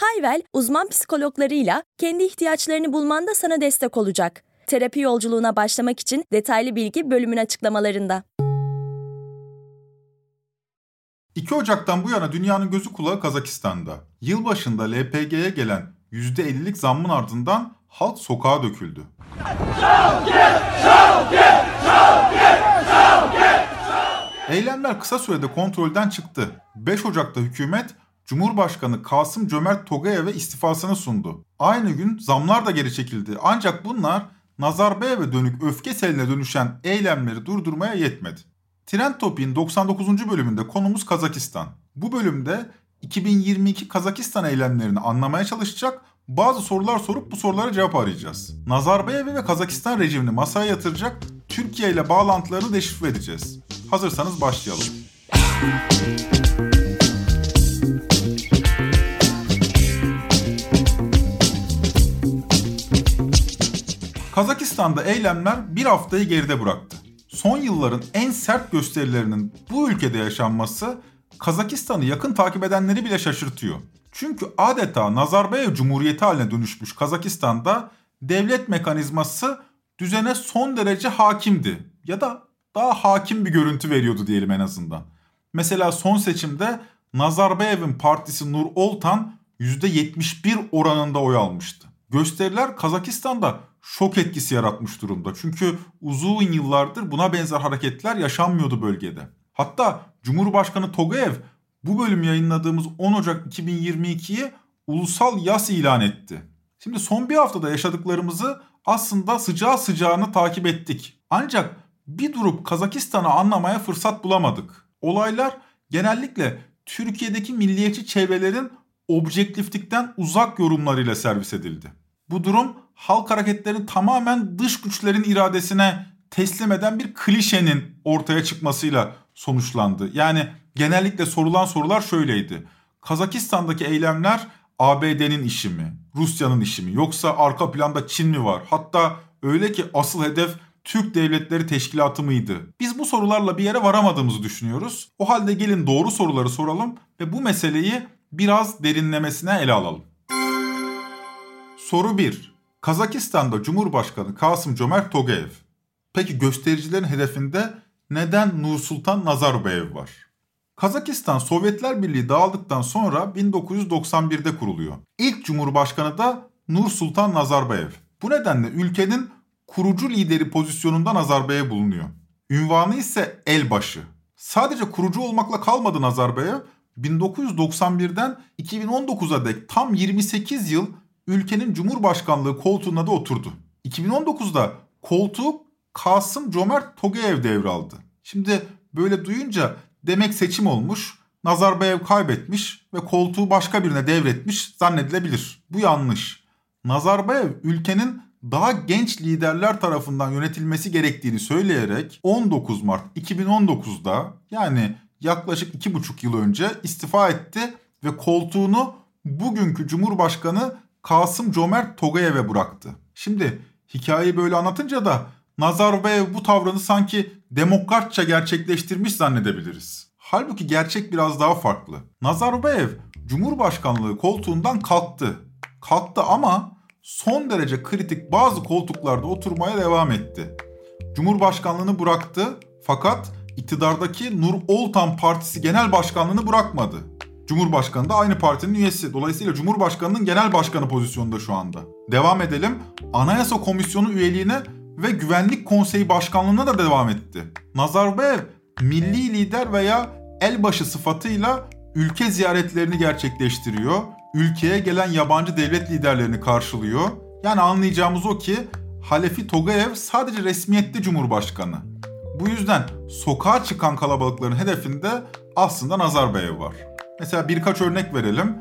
Hayvel, uzman psikologlarıyla kendi ihtiyaçlarını bulmanda sana destek olacak. Terapi yolculuğuna başlamak için detaylı bilgi bölümün açıklamalarında. 2 Ocak'tan bu yana dünyanın gözü kulağı Kazakistan'da. Yılbaşında LPG'ye gelen %50'lik zammın ardından halk sokağa döküldü. Eylemler kısa sürede kontrolden çıktı. 5 Ocak'ta hükümet Cumhurbaşkanı Kasım Cömert Togayev'e istifasını sundu. Aynı gün zamlar da geri çekildi. Ancak bunlar Nazarbayev'e dönük öfke seline dönüşen eylemleri durdurmaya yetmedi. Trend Topi'nin 99. bölümünde konumuz Kazakistan. Bu bölümde 2022 Kazakistan eylemlerini anlamaya çalışacak, bazı sorular sorup bu sorulara cevap arayacağız. Nazarbayev'i ve Kazakistan rejimini masaya yatıracak, Türkiye ile bağlantılarını deşifre edeceğiz. Hazırsanız başlayalım. Kazakistan'da eylemler bir haftayı geride bıraktı. Son yılların en sert gösterilerinin bu ülkede yaşanması Kazakistan'ı yakın takip edenleri bile şaşırtıyor. Çünkü adeta Nazarbayev Cumhuriyeti haline dönüşmüş Kazakistan'da devlet mekanizması düzene son derece hakimdi. Ya da daha hakim bir görüntü veriyordu diyelim en azından. Mesela son seçimde Nazarbayev'in partisi Nur Oltan %71 oranında oy almıştı. Gösteriler Kazakistan'da şok etkisi yaratmış durumda. Çünkü uzun yıllardır buna benzer hareketler yaşanmıyordu bölgede. Hatta Cumhurbaşkanı Togayev bu bölüm yayınladığımız 10 Ocak 2022'yi ulusal yas ilan etti. Şimdi son bir haftada yaşadıklarımızı aslında sıcağı sıcağını takip ettik. Ancak bir durup Kazakistan'ı anlamaya fırsat bulamadık. Olaylar genellikle Türkiye'deki milliyetçi çevrelerin objektiflikten uzak yorumlarıyla servis edildi. Bu durum halk hareketlerini tamamen dış güçlerin iradesine teslim eden bir klişenin ortaya çıkmasıyla sonuçlandı. Yani genellikle sorulan sorular şöyleydi. Kazakistan'daki eylemler ABD'nin işi mi? Rusya'nın işi mi? Yoksa arka planda Çin mi var? Hatta öyle ki asıl hedef Türk Devletleri Teşkilatı mıydı? Biz bu sorularla bir yere varamadığımızı düşünüyoruz. O halde gelin doğru soruları soralım ve bu meseleyi biraz derinlemesine ele alalım. Soru 1. Kazakistan'da Cumhurbaşkanı Kasım Cömert Togayev. Peki göstericilerin hedefinde neden Nursultan Nazarbayev var? Kazakistan Sovyetler Birliği dağıldıktan sonra 1991'de kuruluyor. İlk cumhurbaşkanı da Nur Sultan Nazarbayev. Bu nedenle ülkenin kurucu lideri pozisyonunda Nazarbayev bulunuyor. Ünvanı ise elbaşı. Sadece kurucu olmakla kalmadı Nazarbayev. 1991'den 2019'a dek tam 28 yıl ülkenin cumhurbaşkanlığı koltuğuna da oturdu. 2019'da koltuğu Kasım Cömert Togayev devraldı. Şimdi böyle duyunca demek seçim olmuş, Nazarbayev kaybetmiş ve koltuğu başka birine devretmiş zannedilebilir. Bu yanlış. Nazarbayev ülkenin daha genç liderler tarafından yönetilmesi gerektiğini söyleyerek 19 Mart 2019'da yani yaklaşık 2,5 yıl önce istifa etti ve koltuğunu bugünkü Cumhurbaşkanı Kasım Cömert Togayev'e bıraktı. Şimdi hikayeyi böyle anlatınca da Nazarbayev bu tavrını sanki demokratça gerçekleştirmiş zannedebiliriz. Halbuki gerçek biraz daha farklı. Nazarbayev Cumhurbaşkanlığı koltuğundan kalktı. Kalktı ama son derece kritik bazı koltuklarda oturmaya devam etti. Cumhurbaşkanlığını bıraktı fakat iktidardaki Nur Oltan Partisi Genel Başkanlığını bırakmadı. Cumhurbaşkanı da aynı partinin üyesi. Dolayısıyla Cumhurbaşkanının genel başkanı pozisyonunda şu anda. Devam edelim. Anayasa Komisyonu üyeliğine ve Güvenlik Konseyi Başkanlığına da devam etti. Nazarbayev milli lider veya elbaşı sıfatıyla ülke ziyaretlerini gerçekleştiriyor. Ülkeye gelen yabancı devlet liderlerini karşılıyor. Yani anlayacağımız o ki Halefi Togayev sadece resmiyette cumhurbaşkanı. Bu yüzden sokağa çıkan kalabalıkların hedefinde aslında Nazarbayev var. Mesela birkaç örnek verelim.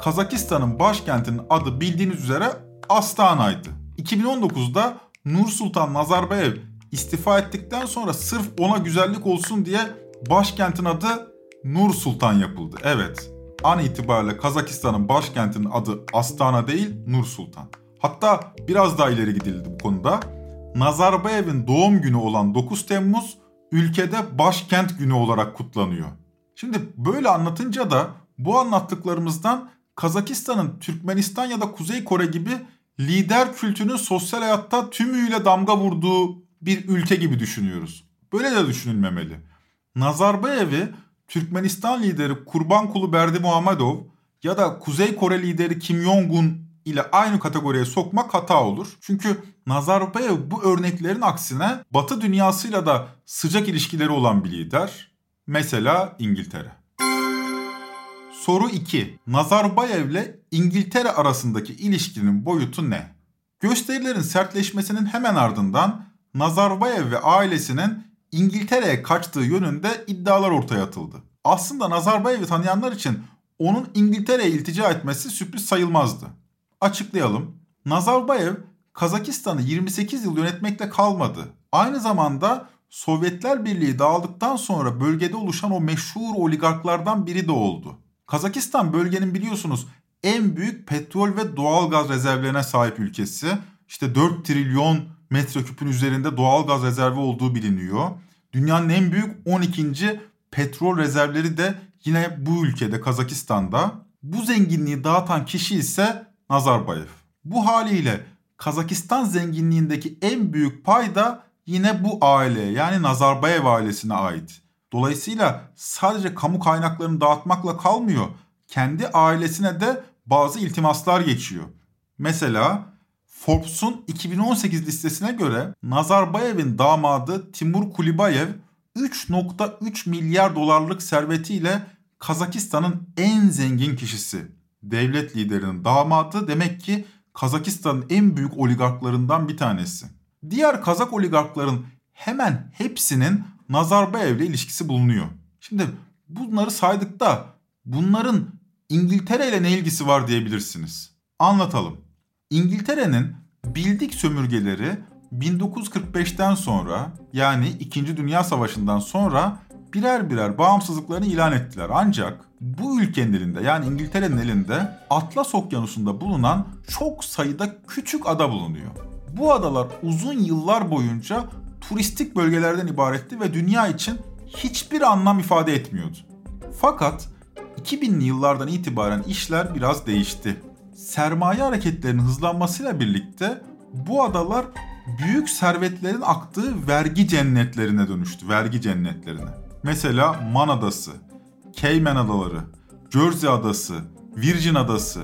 Kazakistan'ın başkentinin adı bildiğiniz üzere Astana'ydı. 2019'da Nur Sultan Nazarbayev istifa ettikten sonra sırf ona güzellik olsun diye başkentin adı Nur Sultan yapıldı. Evet, an itibariyle Kazakistan'ın başkentinin adı Astana değil Nur Sultan. Hatta biraz daha ileri gidildi bu konuda. Nazarbayev'in doğum günü olan 9 Temmuz ülkede başkent günü olarak kutlanıyor. Şimdi böyle anlatınca da bu anlattıklarımızdan Kazakistan'ın Türkmenistan ya da Kuzey Kore gibi lider kültünün sosyal hayatta tümüyle damga vurduğu bir ülke gibi düşünüyoruz. Böyle de düşünülmemeli. Nazarbayev'i Türkmenistan lideri Kurbankulu Berdi Muhammedov ya da Kuzey Kore lideri Kim Jong-un ile aynı kategoriye sokmak hata olur. Çünkü Nazarbayev bu örneklerin aksine Batı dünyasıyla da sıcak ilişkileri olan bir lider. Mesela İngiltere. Soru 2. Nazarbayev ile İngiltere arasındaki ilişkinin boyutu ne? Gösterilerin sertleşmesinin hemen ardından Nazarbayev ve ailesinin İngiltere'ye kaçtığı yönünde iddialar ortaya atıldı. Aslında Nazarbayev'i tanıyanlar için onun İngiltere'ye iltica etmesi sürpriz sayılmazdı. Açıklayalım. Nazarbayev Kazakistan'ı 28 yıl yönetmekle kalmadı. Aynı zamanda Sovyetler Birliği dağıldıktan sonra bölgede oluşan o meşhur oligarklardan biri de oldu. Kazakistan bölgenin biliyorsunuz en büyük petrol ve doğal gaz rezervlerine sahip ülkesi. İşte 4 trilyon metreküpün üzerinde doğal gaz rezervi olduğu biliniyor. Dünyanın en büyük 12. petrol rezervleri de yine bu ülkede Kazakistan'da. Bu zenginliği dağıtan kişi ise Nazarbayev. Bu haliyle Kazakistan zenginliğindeki en büyük pay da yine bu aileye yani Nazarbayev ailesine ait. Dolayısıyla sadece kamu kaynaklarını dağıtmakla kalmıyor. Kendi ailesine de bazı iltimaslar geçiyor. Mesela Forbes'un 2018 listesine göre Nazarbayev'in damadı Timur Kulibayev 3.3 milyar dolarlık servetiyle Kazakistan'ın en zengin kişisi. Devlet liderinin damadı demek ki Kazakistan'ın en büyük oligarklarından bir tanesi. Diğer Kazak oligarkların hemen hepsinin Nazarbayev'le ilişkisi bulunuyor. Şimdi bunları saydık da bunların İngiltere ile ne ilgisi var diyebilirsiniz. Anlatalım. İngiltere'nin bildik sömürgeleri 1945'ten sonra yani 2. Dünya Savaşı'ndan sonra birer birer bağımsızlıklarını ilan ettiler. Ancak bu ülkenin elinde yani İngiltere'nin elinde Atlas Okyanusu'nda bulunan çok sayıda küçük ada bulunuyor. Bu adalar uzun yıllar boyunca turistik bölgelerden ibaretti ve dünya için hiçbir anlam ifade etmiyordu. Fakat 2000'li yıllardan itibaren işler biraz değişti. Sermaye hareketlerinin hızlanmasıyla birlikte bu adalar büyük servetlerin aktığı vergi cennetlerine dönüştü. Vergi cennetlerine. Mesela Man Adası, Cayman Adaları, Jersey Adası, Virgin Adası.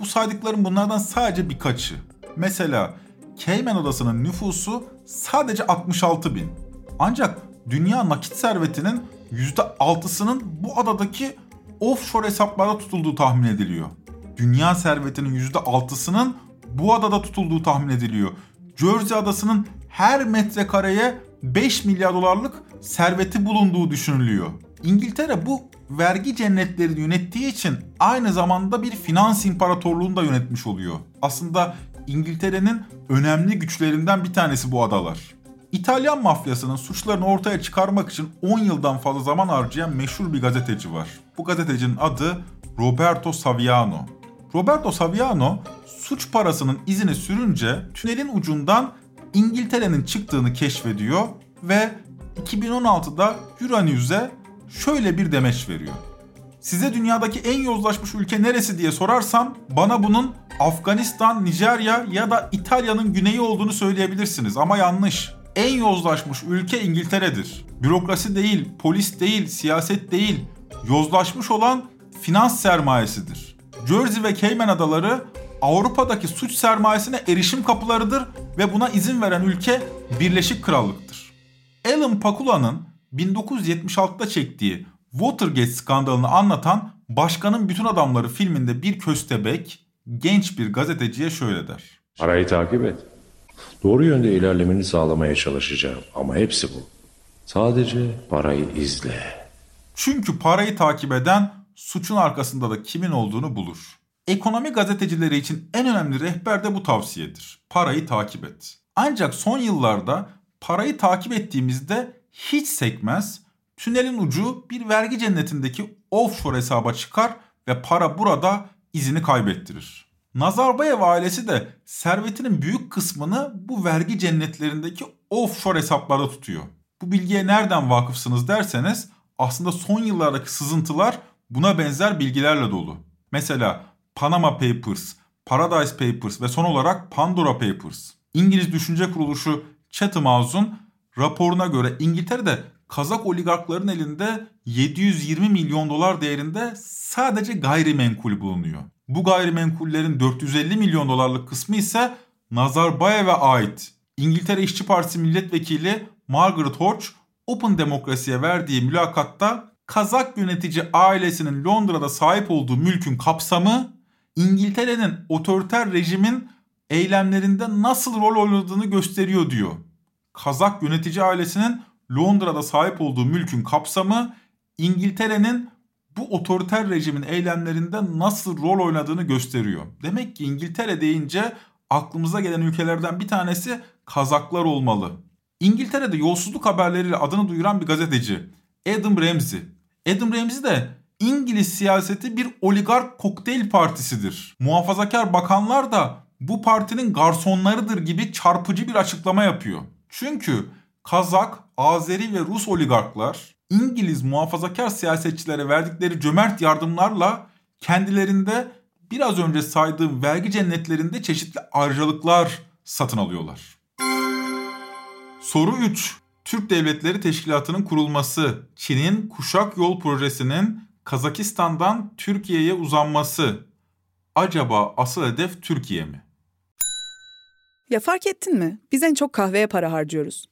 Bu saydıklarım bunlardan sadece birkaçı. Mesela Cayman Adası'nın nüfusu sadece 66 bin. Ancak dünya nakit servetinin %6'sının bu adadaki offshore hesaplarda tutulduğu tahmin ediliyor. Dünya servetinin %6'sının bu adada tutulduğu tahmin ediliyor. Jersey adasının her metrekareye 5 milyar dolarlık serveti bulunduğu düşünülüyor. İngiltere bu vergi cennetlerini yönettiği için aynı zamanda bir finans imparatorluğunu da yönetmiş oluyor. Aslında İngiltere'nin önemli güçlerinden bir tanesi bu adalar. İtalyan mafyasının suçlarını ortaya çıkarmak için 10 yıldan fazla zaman harcayan meşhur bir gazeteci var. Bu gazetecinin adı Roberto Saviano. Roberto Saviano suç parasının izini sürünce tünelin ucundan İngiltere'nin çıktığını keşfediyor ve 2016'da Euronews'e şöyle bir demeç veriyor. Size dünyadaki en yozlaşmış ülke neresi diye sorarsam bana bunun Afganistan, Nijerya ya da İtalya'nın güneyi olduğunu söyleyebilirsiniz ama yanlış. En yozlaşmış ülke İngiltere'dir. Bürokrasi değil, polis değil, siyaset değil. Yozlaşmış olan finans sermayesidir. Jersey ve Cayman adaları Avrupa'daki suç sermayesine erişim kapılarıdır ve buna izin veren ülke Birleşik Krallık'tır. Alan Pakula'nın 1976'da çektiği Watergate skandalını anlatan Başkanın Bütün Adamları filminde bir köstebek genç bir gazeteciye şöyle der. Parayı takip et. Doğru yönde ilerlemeni sağlamaya çalışacağım ama hepsi bu. Sadece parayı izle. Çünkü parayı takip eden suçun arkasında da kimin olduğunu bulur. Ekonomi gazetecileri için en önemli rehber de bu tavsiyedir. Parayı takip et. Ancak son yıllarda parayı takip ettiğimizde hiç sekmez, tünelin ucu bir vergi cennetindeki offshore hesaba çıkar ve para burada izini kaybettirir. Nazarbayev ailesi de servetinin büyük kısmını bu vergi cennetlerindeki offshore hesaplarda tutuyor. Bu bilgiye nereden vakıfsınız derseniz aslında son yıllardaki sızıntılar buna benzer bilgilerle dolu. Mesela Panama Papers, Paradise Papers ve son olarak Pandora Papers. İngiliz düşünce kuruluşu Chatham House'un raporuna göre İngiltere'de Kazak oligarkların elinde 720 milyon dolar değerinde sadece gayrimenkul bulunuyor. Bu gayrimenkullerin 450 milyon dolarlık kısmı ise Nazarbayev'e ait. İngiltere İşçi Partisi milletvekili Margaret Hodge Open Demokrasi'ye verdiği mülakatta Kazak yönetici ailesinin Londra'da sahip olduğu mülkün kapsamı İngiltere'nin otoriter rejimin eylemlerinde nasıl rol oynadığını gösteriyor diyor. Kazak yönetici ailesinin Londra'da sahip olduğu mülkün kapsamı İngiltere'nin bu otoriter rejimin eylemlerinde nasıl rol oynadığını gösteriyor. Demek ki İngiltere deyince aklımıza gelen ülkelerden bir tanesi Kazaklar olmalı. İngiltere'de yolsuzluk haberleriyle adını duyuran bir gazeteci Adam Ramsey. Adam Ramsey de İngiliz siyaseti bir oligark kokteyl partisidir. Muhafazakar bakanlar da bu partinin garsonlarıdır gibi çarpıcı bir açıklama yapıyor. Çünkü Kazak, Azeri ve Rus oligarklar İngiliz muhafazakar siyasetçilere verdikleri cömert yardımlarla kendilerinde biraz önce saydığım vergi cennetlerinde çeşitli ayrıcalıklar satın alıyorlar. Soru 3. Türk Devletleri Teşkilatı'nın kurulması, Çin'in Kuşak Yol Projesi'nin Kazakistan'dan Türkiye'ye uzanması. Acaba asıl hedef Türkiye mi? Ya fark ettin mi? Biz en çok kahveye para harcıyoruz.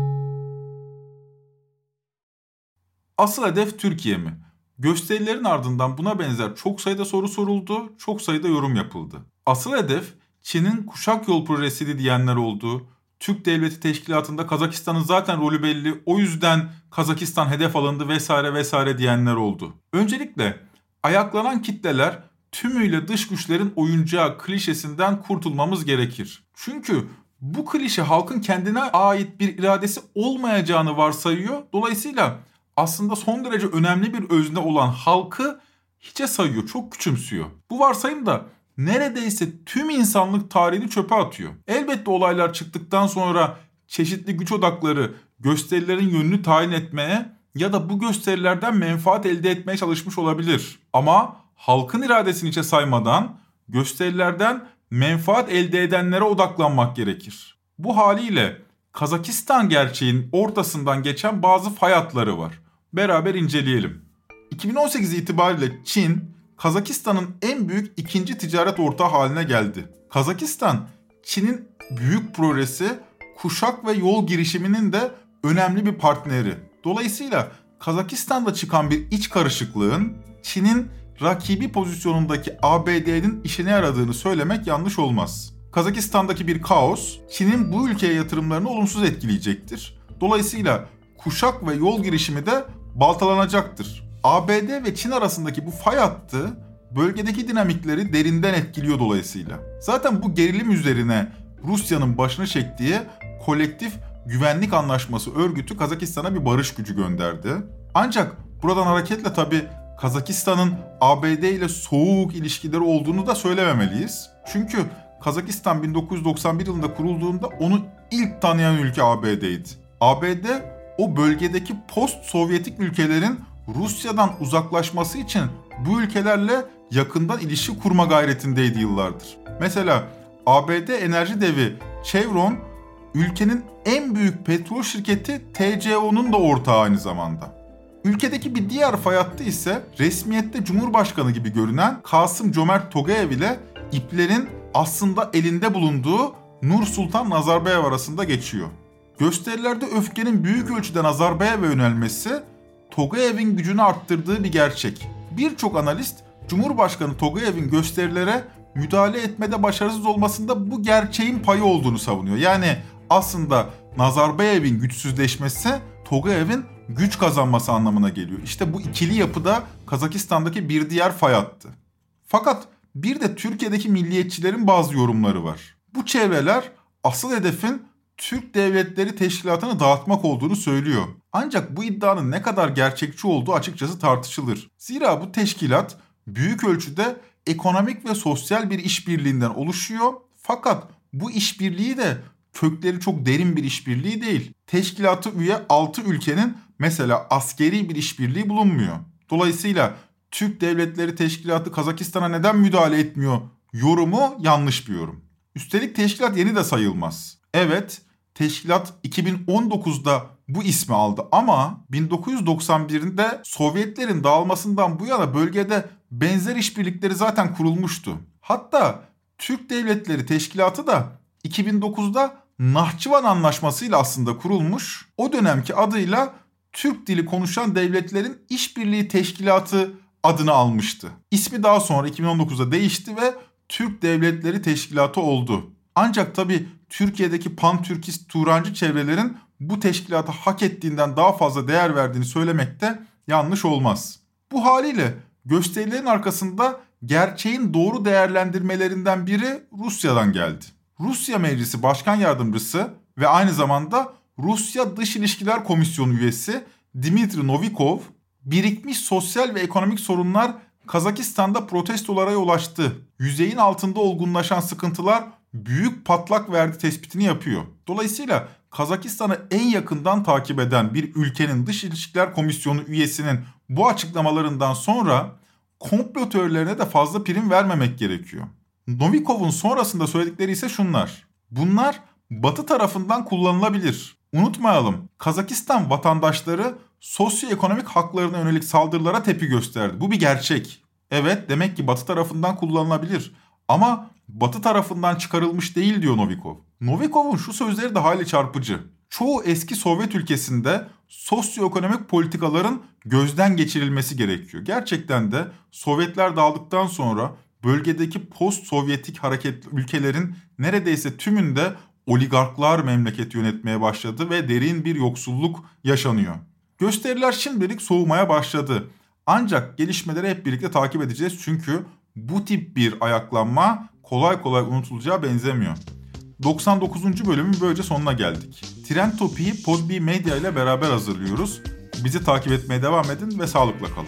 Asıl hedef Türkiye mi? Gösterilerin ardından buna benzer çok sayıda soru soruldu, çok sayıda yorum yapıldı. Asıl hedef Çin'in kuşak yol projesiydi diyenler oldu. Türk Devleti Teşkilatı'nda Kazakistan'ın zaten rolü belli, o yüzden Kazakistan hedef alındı vesaire vesaire diyenler oldu. Öncelikle ayaklanan kitleler tümüyle dış güçlerin oyuncağı klişesinden kurtulmamız gerekir. Çünkü bu klişe halkın kendine ait bir iradesi olmayacağını varsayıyor. Dolayısıyla aslında son derece önemli bir özne olan halkı hiçe sayıyor, çok küçümsüyor. Bu varsayım da neredeyse tüm insanlık tarihini çöpe atıyor. Elbette olaylar çıktıktan sonra çeşitli güç odakları gösterilerin yönünü tayin etmeye ya da bu gösterilerden menfaat elde etmeye çalışmış olabilir. Ama halkın iradesini içe saymadan gösterilerden menfaat elde edenlere odaklanmak gerekir. Bu haliyle Kazakistan gerçeğin ortasından geçen bazı fay hatları var. Beraber inceleyelim. 2018 itibariyle Çin, Kazakistan'ın en büyük ikinci ticaret ortağı haline geldi. Kazakistan, Çin'in büyük projesi kuşak ve yol girişiminin de önemli bir partneri. Dolayısıyla Kazakistan'da çıkan bir iç karışıklığın Çin'in rakibi pozisyonundaki ABD'nin işine yaradığını söylemek yanlış olmaz. Kazakistan'daki bir kaos Çin'in bu ülkeye yatırımlarını olumsuz etkileyecektir. Dolayısıyla kuşak ve yol girişimi de baltalanacaktır. ABD ve Çin arasındaki bu fay hattı bölgedeki dinamikleri derinden etkiliyor dolayısıyla. Zaten bu gerilim üzerine Rusya'nın başını çektiği kolektif güvenlik anlaşması örgütü Kazakistan'a bir barış gücü gönderdi. Ancak buradan hareketle tabi Kazakistan'ın ABD ile soğuk ilişkileri olduğunu da söylememeliyiz. Çünkü Kazakistan 1991 yılında kurulduğunda onu ilk tanıyan ülke ABD'ydi. ABD o bölgedeki post-Sovyetik ülkelerin Rusya'dan uzaklaşması için bu ülkelerle yakından ilişki kurma gayretindeydi yıllardır. Mesela ABD enerji devi Chevron ülkenin en büyük petrol şirketi TCO'nun da ortağı aynı zamanda. Ülkedeki bir diğer fay hattı ise resmiyette Cumhurbaşkanı gibi görünen Kasım Cömert Tokayev ile iplerin aslında elinde bulunduğu Nur Sultan Nazarbayev arasında geçiyor. Gösterilerde öfkenin büyük ölçüde Nazarbayev'e yönelmesi Togayev'in gücünü arttırdığı bir gerçek. Birçok analist Cumhurbaşkanı Togayev'in gösterilere müdahale etmede başarısız olmasında bu gerçeğin payı olduğunu savunuyor. Yani aslında Nazarbayev'in güçsüzleşmesi Togayev'in güç kazanması anlamına geliyor. İşte bu ikili yapıda Kazakistan'daki bir diğer fay hattı. Fakat bir de Türkiye'deki milliyetçilerin bazı yorumları var. Bu çevreler asıl hedefin Türk Devletleri Teşkilatı'nı dağıtmak olduğunu söylüyor. Ancak bu iddianın ne kadar gerçekçi olduğu açıkçası tartışılır. Zira bu teşkilat büyük ölçüde ekonomik ve sosyal bir işbirliğinden oluşuyor. Fakat bu işbirliği de kökleri çok derin bir işbirliği değil. Teşkilatı üye 6 ülkenin mesela askeri bir işbirliği bulunmuyor. Dolayısıyla Türk Devletleri Teşkilatı Kazakistan'a neden müdahale etmiyor yorumu yanlış bir yorum. Üstelik teşkilat yeni de sayılmaz. Evet, teşkilat 2019'da bu ismi aldı ama 1991'de Sovyetlerin dağılmasından bu yana bölgede benzer işbirlikleri zaten kurulmuştu. Hatta Türk Devletleri Teşkilatı da 2009'da Nahçıvan Anlaşması ile aslında kurulmuş. O dönemki adıyla Türk dili konuşan devletlerin işbirliği teşkilatı adını almıştı. İsmi daha sonra 2019'da değişti ve Türk Devletleri Teşkilatı oldu. Ancak tabi Türkiye'deki pan-Türkist Turancı çevrelerin bu teşkilata hak ettiğinden daha fazla değer verdiğini söylemek de yanlış olmaz. Bu haliyle gösterilerin arkasında gerçeğin doğru değerlendirmelerinden biri Rusya'dan geldi. Rusya Meclisi Başkan Yardımcısı ve aynı zamanda Rusya Dış İlişkiler Komisyonu üyesi Dimitri Novikov, birikmiş sosyal ve ekonomik sorunlar Kazakistan'da protestolara yol açtı. Yüzeyin altında olgunlaşan sıkıntılar büyük patlak verdi tespitini yapıyor. Dolayısıyla Kazakistan'ı en yakından takip eden bir ülkenin Dış İlişkiler Komisyonu üyesinin bu açıklamalarından sonra komplo teorilerine de fazla prim vermemek gerekiyor. Novikov'un sonrasında söyledikleri ise şunlar. Bunlar Batı tarafından kullanılabilir. Unutmayalım Kazakistan vatandaşları sosyoekonomik haklarına yönelik saldırılara tepki gösterdi. Bu bir gerçek. Evet demek ki Batı tarafından kullanılabilir. Ama Batı tarafından çıkarılmış değil diyor Novikov. Novikov'un şu sözleri de hali çarpıcı. Çoğu eski Sovyet ülkesinde sosyoekonomik politikaların gözden geçirilmesi gerekiyor. Gerçekten de Sovyetler dağıldıktan sonra bölgedeki post-Sovyetik hareket ülkelerin neredeyse tümünde oligarklar memleket yönetmeye başladı ve derin bir yoksulluk yaşanıyor. Gösteriler şimdilik soğumaya başladı. Ancak gelişmeleri hep birlikte takip edeceğiz çünkü bu tip bir ayaklanma kolay kolay unutulacağı benzemiyor. 99. bölümün böylece sonuna geldik. Trend Topi'yi Podbi Media ile beraber hazırlıyoruz. Bizi takip etmeye devam edin ve sağlıkla kalın.